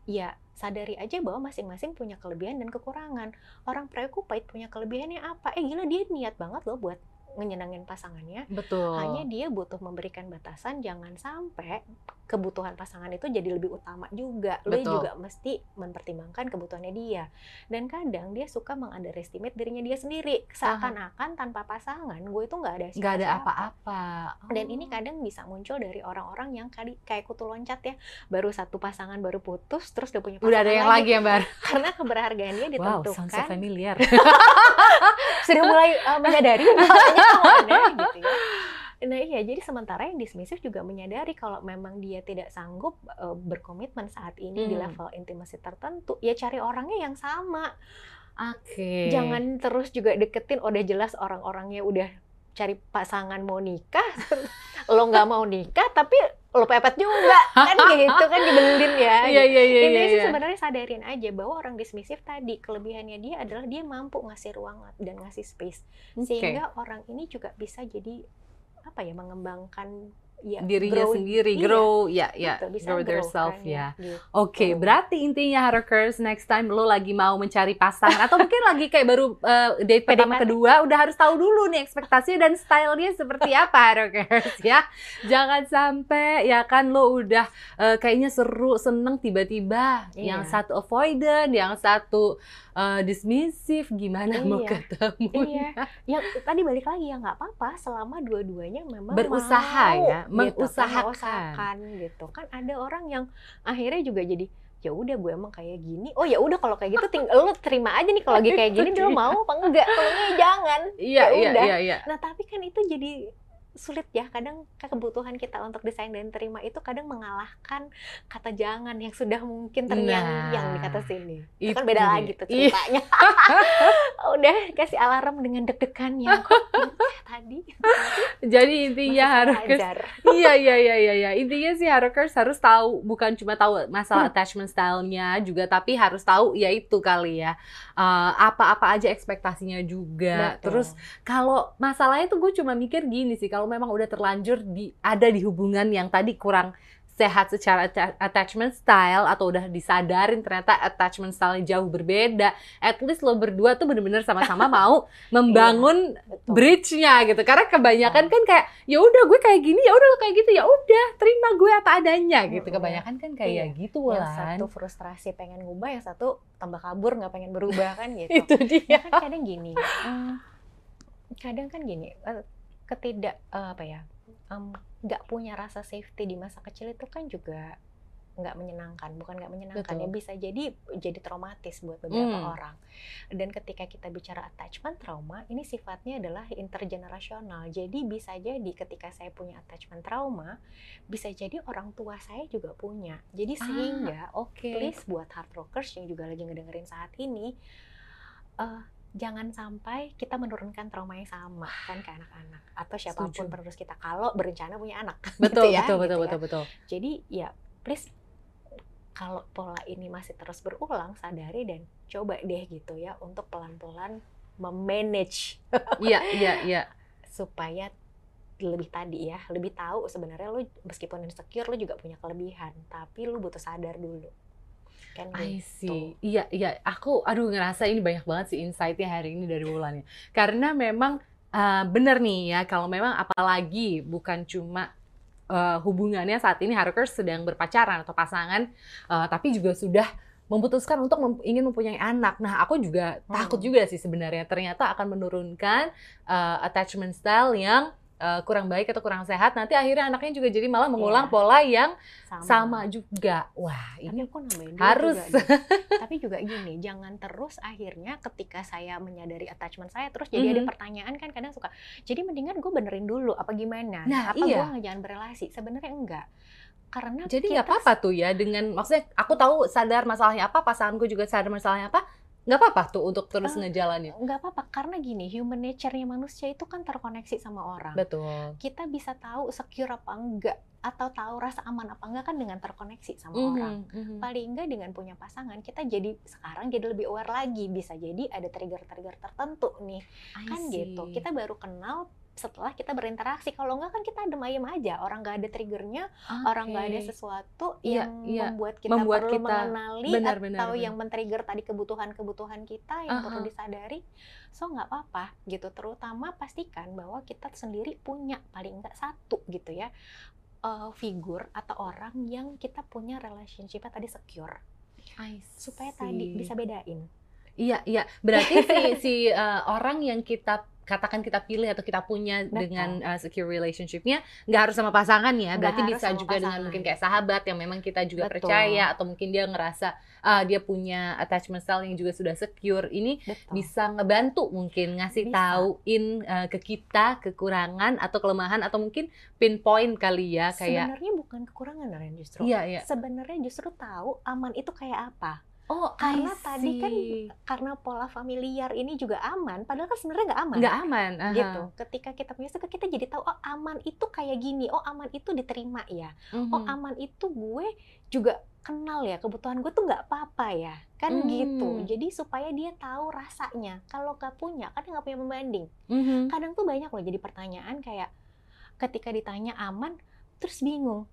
Speaker 2: ya sadari aja bahwa masing-masing punya kelebihan dan kekurangan. Orang preoccupied punya kelebihannya apa? Eh gila dia niat banget loh buat nyenengin pasangannya
Speaker 1: Betul.
Speaker 2: hanya dia butuh memberikan batasan jangan sampai kebutuhan pasangan itu jadi lebih utama juga lo
Speaker 1: Betul.
Speaker 2: juga mesti mempertimbangkan kebutuhannya dia dan kadang dia suka mengunderestimate dirinya dia sendiri seakan-akan tanpa pasangan gue itu nggak ada
Speaker 1: nggak ada
Speaker 2: siapa-siapa.
Speaker 1: apa-apa.
Speaker 2: dan
Speaker 1: Oh.
Speaker 2: ini kadang bisa muncul dari orang-orang yang kali kayak kutu loncat ya baru satu pasangan baru putus terus udah punya pasangan
Speaker 1: udah ada yang lagi yang baru.
Speaker 2: karena keberhargaan dia
Speaker 1: Wow,
Speaker 2: ditentukan
Speaker 1: sounds so familiar.
Speaker 2: sudah mulai uh, menyadari bahwanya ada gitu ya. Nah iya, jadi sementara yang dismissive juga menyadari kalau memang dia tidak sanggup uh, berkomitmen saat ini di
Speaker 1: Hmm.
Speaker 2: level intimasi tertentu, ya cari orangnya yang sama.
Speaker 1: Oke.
Speaker 2: Jangan terus juga deketin, udah jelas orang-orangnya udah cari pasangan mau nikah, lo nggak mau nikah, tapi lo pepet juga, kan gitu kan dibelin ya.
Speaker 1: Iya iya iya
Speaker 2: Intinya
Speaker 1: iya.
Speaker 2: sih
Speaker 1: iya.
Speaker 2: sebenarnya sadarin aja bahwa orang dismissive tadi kelebihannya dia adalah dia mampu ngasih ruang dan ngasih space
Speaker 1: Oke.
Speaker 2: sehingga orang ini juga bisa jadi apa ya mengembangkan ya
Speaker 1: dirinya
Speaker 2: grow-
Speaker 1: sendiri
Speaker 2: iya,
Speaker 1: grow ya ya
Speaker 2: gitu, bisa
Speaker 1: grow their self
Speaker 2: kan,
Speaker 1: ya.
Speaker 2: gitu.
Speaker 1: Oke, berarti intinya Harokers next time lo lagi mau mencari pasangan atau mungkin lagi kayak baru uh, date pertama kedua udah harus tahu dulu nih ekspektasinya dan stylenya seperti apa Harokers ya. Jangan sampai ya kan lo udah uh, kayaknya seru, seneng tiba-tiba
Speaker 2: Iya.
Speaker 1: yang satu avoidant, yang satu uh, dismissive gimana mau
Speaker 2: Iya.
Speaker 1: ketemu.
Speaker 2: Iya, yang tadi balik lagi ya nggak apa-apa selama dua-duanya memang
Speaker 1: Berusaha
Speaker 2: mau,
Speaker 1: ya,
Speaker 2: gitu, kan,
Speaker 1: mengusahakan.
Speaker 2: mengusahakan gitu kan ada orang yang akhirnya juga jadi ya udah gue emang kayak gini oh ya udah kalau kayak gitu tinggal lu terima aja nih kalau lagi kayak gini dia mau apa enggak kalau enggak jangan
Speaker 1: Iya
Speaker 2: Ya
Speaker 1: iya
Speaker 2: udah.
Speaker 1: iya iya.
Speaker 2: Nah, tapi kan itu jadi sulit ya. Kadang kebutuhan kita untuk disayang dan terima itu kadang mengalahkan kata jangan yang sudah mungkin terngiang-ngiang di kata sini. Itu kan beda lagi tuh ceritanya. Udah kasih alarm dengan deg-degan yang tadi.
Speaker 1: Jadi intinya Harokers
Speaker 2: belajar.
Speaker 1: iya iya iya iya iya intinya sih Harokers harus tahu bukan cuma tahu masalah
Speaker 2: Hmm.
Speaker 1: attachment stylenya juga tapi harus tahu ya itu kali ya Eh, apa-apa aja ekspektasinya juga
Speaker 2: Betul.
Speaker 1: terus kalau masalahnya tuh gue cuma mikir gini sih kalau memang udah terlanjur di ada di hubungan yang tadi kurang sehat secara atta- attachment style atau udah disadarin ternyata attachment style jauh berbeda at least lo berdua tuh bener-bener sama-sama mau membangun
Speaker 2: Betul.
Speaker 1: bridge-nya gitu karena kebanyakan kan kayak ya udah gue kayak gini ya udah lo kayak gitu ya udah terima gue apa adanya gitu kebanyakan kan kayak
Speaker 2: Iya.
Speaker 1: gitu
Speaker 2: yang
Speaker 1: kan
Speaker 2: satu frustrasi pengen ngubah, yang satu tambah kabur nggak pengen berubah kan gitu.
Speaker 1: itu dia
Speaker 2: Ya kan kadang gini, mm, kadang kan gini, eh, ketidak eh, apa ya, nggak punya rasa safety di masa kecil itu kan juga nggak menyenangkan, bukan nggak menyenangkan
Speaker 1: Betul.
Speaker 2: ya bisa jadi jadi traumatis buat beberapa
Speaker 1: Hmm.
Speaker 2: orang. Dan ketika kita bicara attachment trauma, ini sifatnya adalah intergenerasional. Jadi bisa jadi ketika saya punya attachment trauma, bisa jadi orang tua saya juga punya. Jadi
Speaker 1: Ah,
Speaker 2: sehingga
Speaker 1: oke
Speaker 2: please buat hard rockers yang juga lagi ngedengerin saat ini eh, jangan sampai kita menurunkan trauma yang sama kan ke anak-anak atau siapa pun
Speaker 1: Setuju.
Speaker 2: penerus kita kalau berencana punya anak
Speaker 1: betul
Speaker 2: gitu ya,
Speaker 1: betul
Speaker 2: gitu
Speaker 1: betul
Speaker 2: ya.
Speaker 1: betul betul
Speaker 2: jadi ya please kalau pola ini masih terus berulang sadari dan coba deh gitu ya untuk pelan-pelan memanage
Speaker 1: iya iya iya
Speaker 2: supaya lebih tadi ya lebih tahu sebenarnya lu meskipun insecure lu juga punya kelebihan tapi lu butuh sadar dulu kan
Speaker 1: I
Speaker 2: gitu.
Speaker 1: see. Iya, iya. Aku, aduh ngerasa ini banyak banget sih insight-nya hari ini dari Wulan ya. Karena memang uh, bener nih ya, kalau memang apalagi bukan cuma uh, hubungannya saat ini Harkers sedang berpacaran atau pasangan, uh, tapi juga sudah memutuskan untuk mem- ingin mempunyai anak. Nah, aku juga
Speaker 2: Hmm.
Speaker 1: takut juga sih sebenarnya ternyata akan menurunkan uh, attachment style yang uh, kurang baik atau kurang sehat. Nanti akhirnya anaknya juga jadi malah mengulang
Speaker 2: Iya.
Speaker 1: pola yang sama juga. Wah,
Speaker 2: Tapi
Speaker 1: ini
Speaker 2: aku nambahin
Speaker 1: harus.
Speaker 2: juga. Tapi juga gini, jangan terus akhirnya ketika saya menyadari attachment saya terus jadi ada
Speaker 1: Mhm.
Speaker 2: pertanyaan kan kadang suka. Jadi mendingan gue benerin dulu apa gimana?
Speaker 1: Nah,
Speaker 2: apa
Speaker 1: iya.
Speaker 2: gue jangan berelasi? Sebenarnya enggak. Karena
Speaker 1: Jadi nggak apa-apa tuh ya dengan maksudnya aku tahu sadar masalahnya apa, pasanganku juga sadar masalahnya apa. Nggak apa-apa tuh untuk terus uh, ngejalanin.
Speaker 2: Nggak apa-apa karena gini, human nature-nya manusia itu kan terkoneksi sama orang.
Speaker 1: Betul.
Speaker 2: Kita bisa tahu secure apa enggak atau tahu rasa aman apa enggak kan dengan terkoneksi sama mm -hmm, orang. Mm -hmm. Paling enggak dengan punya pasangan kita jadi sekarang jadi lebih aware lagi. Bisa jadi ada trigger-trigger tertentu nih. I kan see. gitu. Kita baru kenal setelah kita berinteraksi. Kalau enggak kan kita adem ayem aja, orang nggak ada triggernya, okay. orang nggak ada sesuatu
Speaker 1: yeah,
Speaker 2: yang
Speaker 1: yeah.
Speaker 2: membuat kita
Speaker 1: membuat
Speaker 2: perlu
Speaker 1: kita,
Speaker 2: mengenali
Speaker 1: benar,
Speaker 2: atau
Speaker 1: benar,
Speaker 2: yang men-trigger tadi kebutuhan-kebutuhan kita yang uh -huh. perlu disadari. So nggak apa-apa gitu. Terutama pastikan bahwa kita sendiri punya paling enggak satu gitu ya uh, figur atau orang yang kita punya relationship tadi secure. Supaya tadi bisa bedain.
Speaker 1: Iya, iya. Berarti si si uh, orang yang kita katakan kita pilih atau kita punya Betul. dengan uh, secure relationshipnya nggak harus sama pasangan ya berarti bisa juga pasangan. dengan mungkin kayak sahabat yang memang kita juga Betul. percaya atau mungkin dia ngerasa uh, dia punya attachment style yang juga sudah secure ini Betul. bisa ngebantu mungkin ngasih bisa. tauin uh, ke kita kekurangan atau kelemahan atau mungkin pinpoint kali ya
Speaker 2: kayak sebenarnya bukan kekurangan Ren justru
Speaker 1: iya, iya.
Speaker 2: sebenarnya justru tahu aman itu kayak apa
Speaker 1: Oh,
Speaker 2: karena tadi kan karena pola familiar ini juga aman, padahal kan sebenarnya nggak aman.
Speaker 1: Nggak aman.
Speaker 2: Uh -huh. Gitu. Ketika kita punya suka kita jadi tahu oh aman itu kayak gini, oh aman itu diterima ya, uh -huh. oh mhm. aman itu gue juga kenal ya kebutuhan gue tuh nggak apa-apa ya, kan uh gitu. Hmm. Jadi supaya dia tahu rasanya. Kalau nggak punya, kan nggak punya pembanding. Uh mhm. -huh. Kadang tuh banyak loh jadi pertanyaan kayak ketika ditanya aman, terus bingung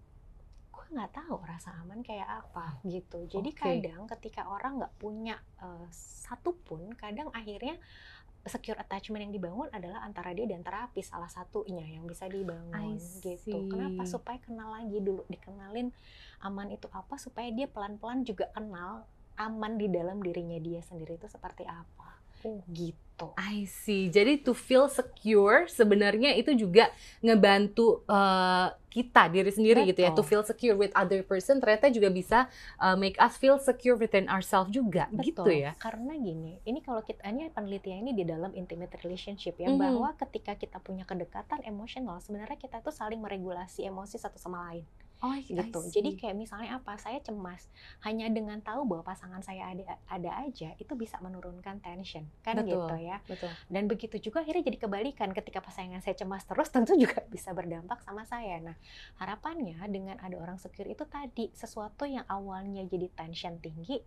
Speaker 2: nggak tahu rasa aman kayak apa gitu. Jadi okay. kadang ketika orang nggak punya uh, satu pun, kadang akhirnya secure attachment yang dibangun adalah antara dia dan terapi salah satunya yang bisa dibangun gitu. Kenapa? Supaya kenal lagi dulu, dikenalin aman itu apa supaya dia pelan-pelan juga kenal aman di dalam dirinya dia sendiri itu seperti apa. Oh, gitu.
Speaker 1: I see. Jadi to feel secure sebenarnya itu juga ngebantu uh, kita diri sendiri Betul. gitu ya. To feel secure with other person ternyata juga bisa uh, make us feel secure within ourselves juga Betul. gitu ya.
Speaker 2: Karena gini, ini kalau kita ini penelitian ini di dalam intimate relationship ya mm -hmm. bahwa ketika kita punya kedekatan emosional sebenarnya kita tuh saling meregulasi emosi satu sama lain.
Speaker 1: Oh,
Speaker 2: gitu. Jadi kayak misalnya apa? Saya cemas. Hanya dengan tahu bahwa pasangan saya ada ada aja itu bisa menurunkan tension. Kan betul, gitu ya.
Speaker 1: Betul.
Speaker 2: Dan begitu juga akhirnya jadi kebalikan ketika pasangan saya cemas terus tentu juga bisa berdampak sama saya. Nah, harapannya dengan ada orang secure itu tadi sesuatu yang awalnya jadi tension tinggi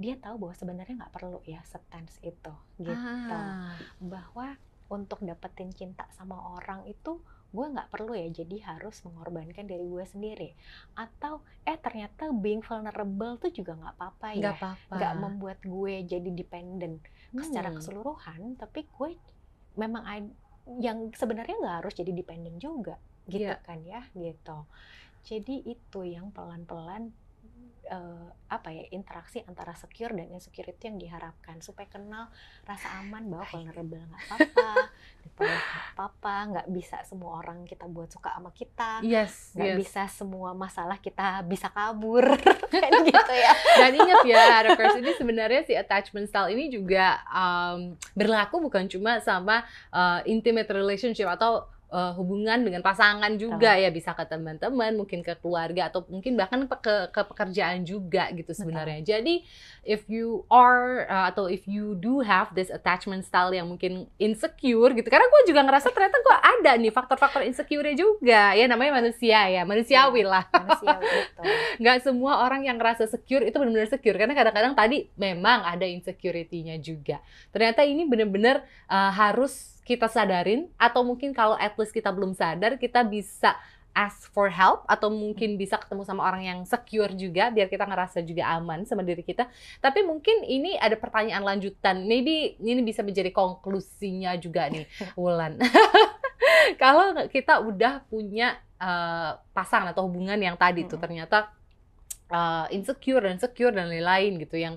Speaker 2: dia tahu bahwa sebenarnya nggak perlu ya setens itu gitu. Ah. Bahwa untuk dapetin cinta sama orang itu gue nggak perlu ya jadi harus mengorbankan dari gue sendiri atau eh ternyata being vulnerable tuh juga nggak apa-apa ya
Speaker 1: nggak
Speaker 2: membuat gue jadi dependent hmm. secara keseluruhan tapi gue memang yang sebenarnya nggak harus jadi dependent juga gitu yeah. kan ya gitu jadi itu yang pelan-pelan uh, apa ya interaksi antara secure dan insecure itu yang diharapkan supaya kenal rasa aman bahwa vulnerable nggak apa-apa, ditolak nggak apa-apa, nggak bisa semua orang kita buat suka sama kita,
Speaker 1: yes,
Speaker 2: nggak
Speaker 1: yes.
Speaker 2: bisa semua masalah kita bisa kabur, kan gitu ya.
Speaker 1: Dan ingat ya, Rockers ini sebenarnya si attachment style ini juga um, berlaku bukan cuma sama uh, intimate relationship atau uh, hubungan dengan pasangan juga oh. ya bisa ke teman-teman mungkin ke keluarga atau mungkin bahkan ke ke pekerjaan juga gitu sebenarnya. Betul. jadi if you are uh, atau if you do have this attachment style yang mungkin insecure gitu karena gue juga ngerasa ternyata gue ada nih faktor-faktor insecure juga. Ya namanya manusia ya manusiawi iya, lah. manusiawi nggak semua orang yang ngerasa secure itu benar-benar secure karena kadang-kadang tadi memang ada insecurity-nya juga. Ternyata ini benar-benar uh, harus kita sadarin atau mungkin kalau at least kita belum sadar kita bisa ask for help atau mungkin bisa ketemu sama orang yang secure juga biar kita ngerasa juga aman sama diri kita. Tapi mungkin ini ada pertanyaan lanjutan. Maybe ini bisa menjadi konklusinya juga nih, Wulan. Kalau kita udah punya uh, pasangan atau hubungan yang tadi tuh ternyata uh, insecure dan secure dan lain-lain gitu yang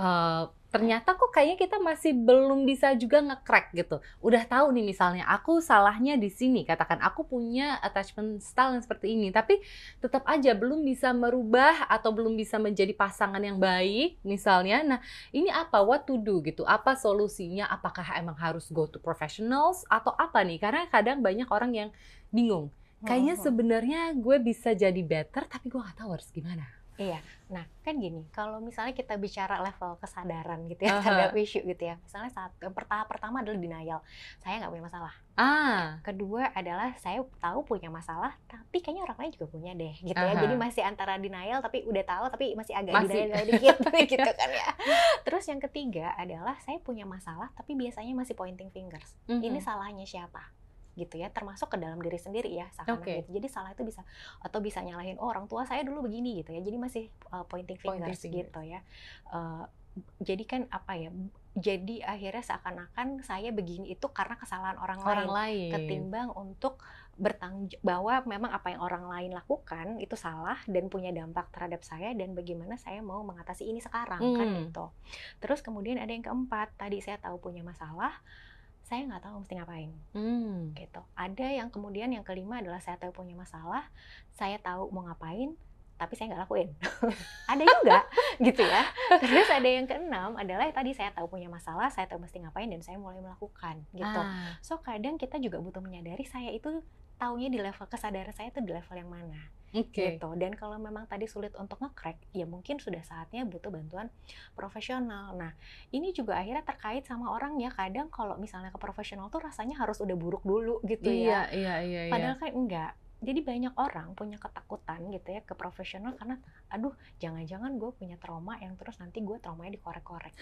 Speaker 1: uh, ternyata kok kayaknya kita masih belum bisa juga nge-crack gitu. Udah tahu nih misalnya aku salahnya di sini, katakan aku punya attachment style yang seperti ini, tapi tetap aja belum bisa merubah atau belum bisa menjadi pasangan yang baik misalnya. Nah, ini apa what to do gitu? Apa solusinya? Apakah emang harus go to professionals atau apa nih? Karena kadang banyak orang yang bingung. Kayaknya sebenarnya gue bisa jadi better tapi gue gak tahu harus gimana.
Speaker 2: Iya. Nah, kan gini, kalau misalnya kita bicara level kesadaran gitu ya
Speaker 1: Aha.
Speaker 2: terhadap isu gitu ya. Misalnya saat yang pertama pertama adalah denial. Saya nggak punya masalah.
Speaker 1: Ah,
Speaker 2: Kedua adalah saya tahu punya masalah, tapi kayaknya orang lain juga punya deh gitu ya.
Speaker 1: Aha.
Speaker 2: Jadi masih antara denial tapi udah tahu tapi masih agak
Speaker 1: Masih.
Speaker 2: denial dikit gitu kan ya. Terus yang ketiga adalah saya punya masalah tapi biasanya masih pointing fingers. Ini
Speaker 1: mhm.
Speaker 2: salahnya siapa? Gitu ya termasuk ke dalam diri sendiri ya seakan
Speaker 1: Oke.
Speaker 2: gitu. jadi salah itu bisa atau bisa nyalahin oh, orang tua saya dulu begini gitu ya jadi masih uh, pointing
Speaker 1: Pointing
Speaker 2: fingers
Speaker 1: fingers.
Speaker 2: gitu ya Uh, jadi kan apa ya jadi akhirnya seakan-akan saya begini itu karena kesalahan orang,
Speaker 1: Orang
Speaker 2: lain
Speaker 1: lain.
Speaker 2: ketimbang untuk bertanggung bahwa memang apa yang orang lain lakukan itu salah dan punya dampak terhadap saya dan bagaimana saya mau mengatasi ini sekarang kan
Speaker 1: Hmm.
Speaker 2: gitu. Terus kemudian ada yang keempat, tadi saya tahu punya masalah, saya nggak tahu mesti ngapain
Speaker 1: Hmm.
Speaker 2: gitu. Ada yang kemudian yang kelima adalah saya tahu punya masalah, saya tahu mau ngapain, tapi saya nggak lakuin. ada juga gitu ya. Terus ada yang keenam adalah tadi saya tahu punya masalah, saya tahu mesti ngapain dan saya mulai melakukan gitu.
Speaker 1: Ah,
Speaker 2: So kadang kita juga butuh menyadari saya itu taunya di level kesadaran saya itu di level yang mana
Speaker 1: Oke.
Speaker 2: gitu. Dan kalau memang tadi sulit untuk nge-crack, ya mungkin sudah saatnya butuh bantuan profesional. Nah, ini juga akhirnya terkait sama orang ya. Kadang kalau misalnya ke profesional tuh rasanya harus udah buruk dulu gitu ya.
Speaker 1: Iya, iya, iya, iya.
Speaker 2: Padahal kan enggak. Jadi banyak orang punya ketakutan gitu ya ke profesional karena aduh jangan-jangan gue punya trauma yang terus nanti gue traumanya dikorek-korek.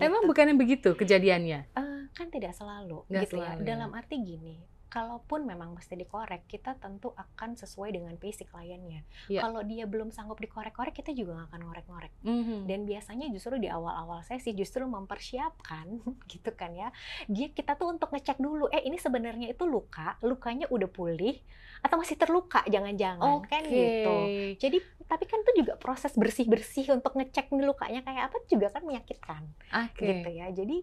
Speaker 1: Emang
Speaker 2: Gitu.
Speaker 1: bukannya begitu kejadiannya?
Speaker 2: Eh, kan tidak selalu
Speaker 1: Nggak
Speaker 2: gitu ya.
Speaker 1: selalu, ya.
Speaker 2: Dalam arti gini, kalaupun memang mesti dikorek, kita tentu akan sesuai dengan basic kliennya.
Speaker 1: Iya.
Speaker 2: Kalau dia belum sanggup dikorek-korek, kita juga nggak akan ngorek-ngorek.
Speaker 1: Mhm.
Speaker 2: Dan biasanya justru di awal-awal sesi justru mempersiapkan gitu kan ya. Dia kita tuh untuk ngecek dulu, eh ini sebenarnya itu luka, lukanya udah pulih atau masih terluka jangan-jangan kan
Speaker 1: Oke.
Speaker 2: gitu. Jadi tapi kan itu juga proses bersih-bersih untuk ngecek nih lukanya kayak apa juga kan menyakitkan
Speaker 1: Oke.
Speaker 2: gitu ya. Jadi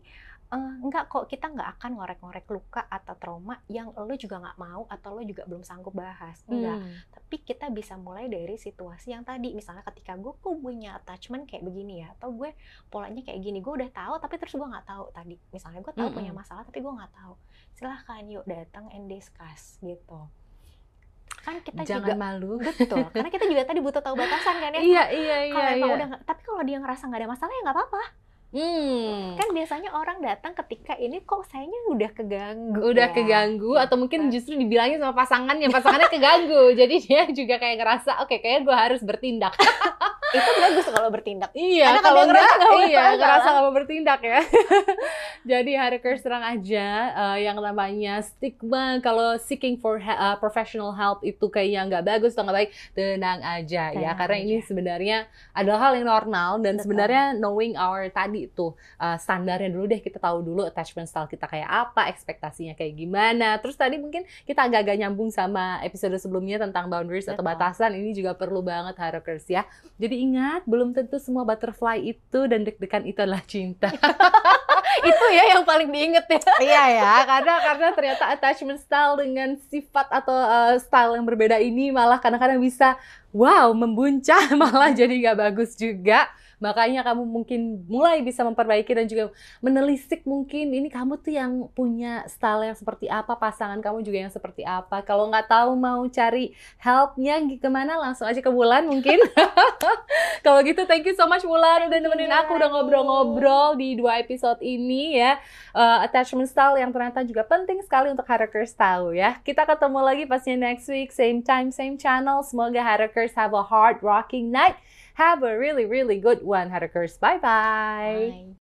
Speaker 2: eh, enggak kok kita nggak akan ngorek-ngorek luka atau trauma yang lo juga nggak mau atau lo juga belum sanggup bahas. Enggak.
Speaker 1: Hmm.
Speaker 2: Tapi kita bisa mulai dari situasi yang tadi. Misalnya ketika gue kok punya attachment kayak begini ya, atau gue polanya kayak gini, gue udah tahu tapi terus gue nggak tahu tadi. Misalnya gue tahu
Speaker 1: Mm-mm.
Speaker 2: punya masalah tapi gue nggak tahu. Silahkan yuk datang and discuss gitu. Kan kita
Speaker 1: Jangan
Speaker 2: juga
Speaker 1: malu.
Speaker 2: betul, karena kita juga tadi butuh tahu batasan kan ya.
Speaker 1: Iya, iya, iya.
Speaker 2: kalau emang
Speaker 1: iya.
Speaker 2: udah tapi kalau dia ngerasa nggak ada masalah ya nggak apa-apa.
Speaker 1: Hmm.
Speaker 2: Kan biasanya orang datang ketika ini kok sayanya udah keganggu.
Speaker 1: udah
Speaker 2: ya.
Speaker 1: keganggu atau mungkin
Speaker 2: Gitu.
Speaker 1: justru dibilangin sama pasangannya pasangannya keganggu jadi dia juga kayak ngerasa oke kayaknya gue harus bertindak
Speaker 2: Itu bagus kalau bertindak.
Speaker 1: iya
Speaker 2: Karena
Speaker 1: kalau enggak
Speaker 2: nggak
Speaker 1: iya ngerasa mau bertindak ya jadi Harekers terang aja eh, yang namanya stigma kalau seeking for he- uh, professional help itu kayaknya nggak bagus atau nggak baik tenang aja ya
Speaker 2: Tenang
Speaker 1: karena ini sebenarnya adalah hal yang normal dan
Speaker 2: Betul.
Speaker 1: sebenarnya knowing our tadi tuh uh, standarnya dulu deh kita tahu dulu attachment style kita kayak apa ekspektasinya kayak gimana terus tadi mungkin kita agak-agak nyambung sama episode sebelumnya tentang boundaries atau
Speaker 2: Betul.
Speaker 1: batasan ini juga perlu banget Harekers ya jadi ingat belum tentu semua butterfly itu dan deg-degan itu adalah cinta
Speaker 2: itu ya yang paling diinget ya.
Speaker 1: iya ya karena karena ternyata attachment style dengan sifat atau uh, style yang berbeda ini malah kadang-kadang bisa wow membuncah malah jadi nggak bagus juga makanya kamu mungkin mulai bisa memperbaiki dan juga menelisik mungkin ini kamu tuh yang punya style yang seperti apa pasangan kamu juga yang seperti apa kalau nggak tahu mau cari helpnya ke mana langsung aja ke Wulan mungkin kalau gitu thank you so much Wulan udah nemenin aku udah ngobrol-ngobrol di dua episode ini ya uh, attachment style yang ternyata juga penting sekali untuk Harakers tahu ya. Kita ketemu lagi pastinya next week, same time, same channel. Semoga Harakers have a hard rocking night. Have a really, really good one, Harakers. Bye-bye.
Speaker 2: Bye.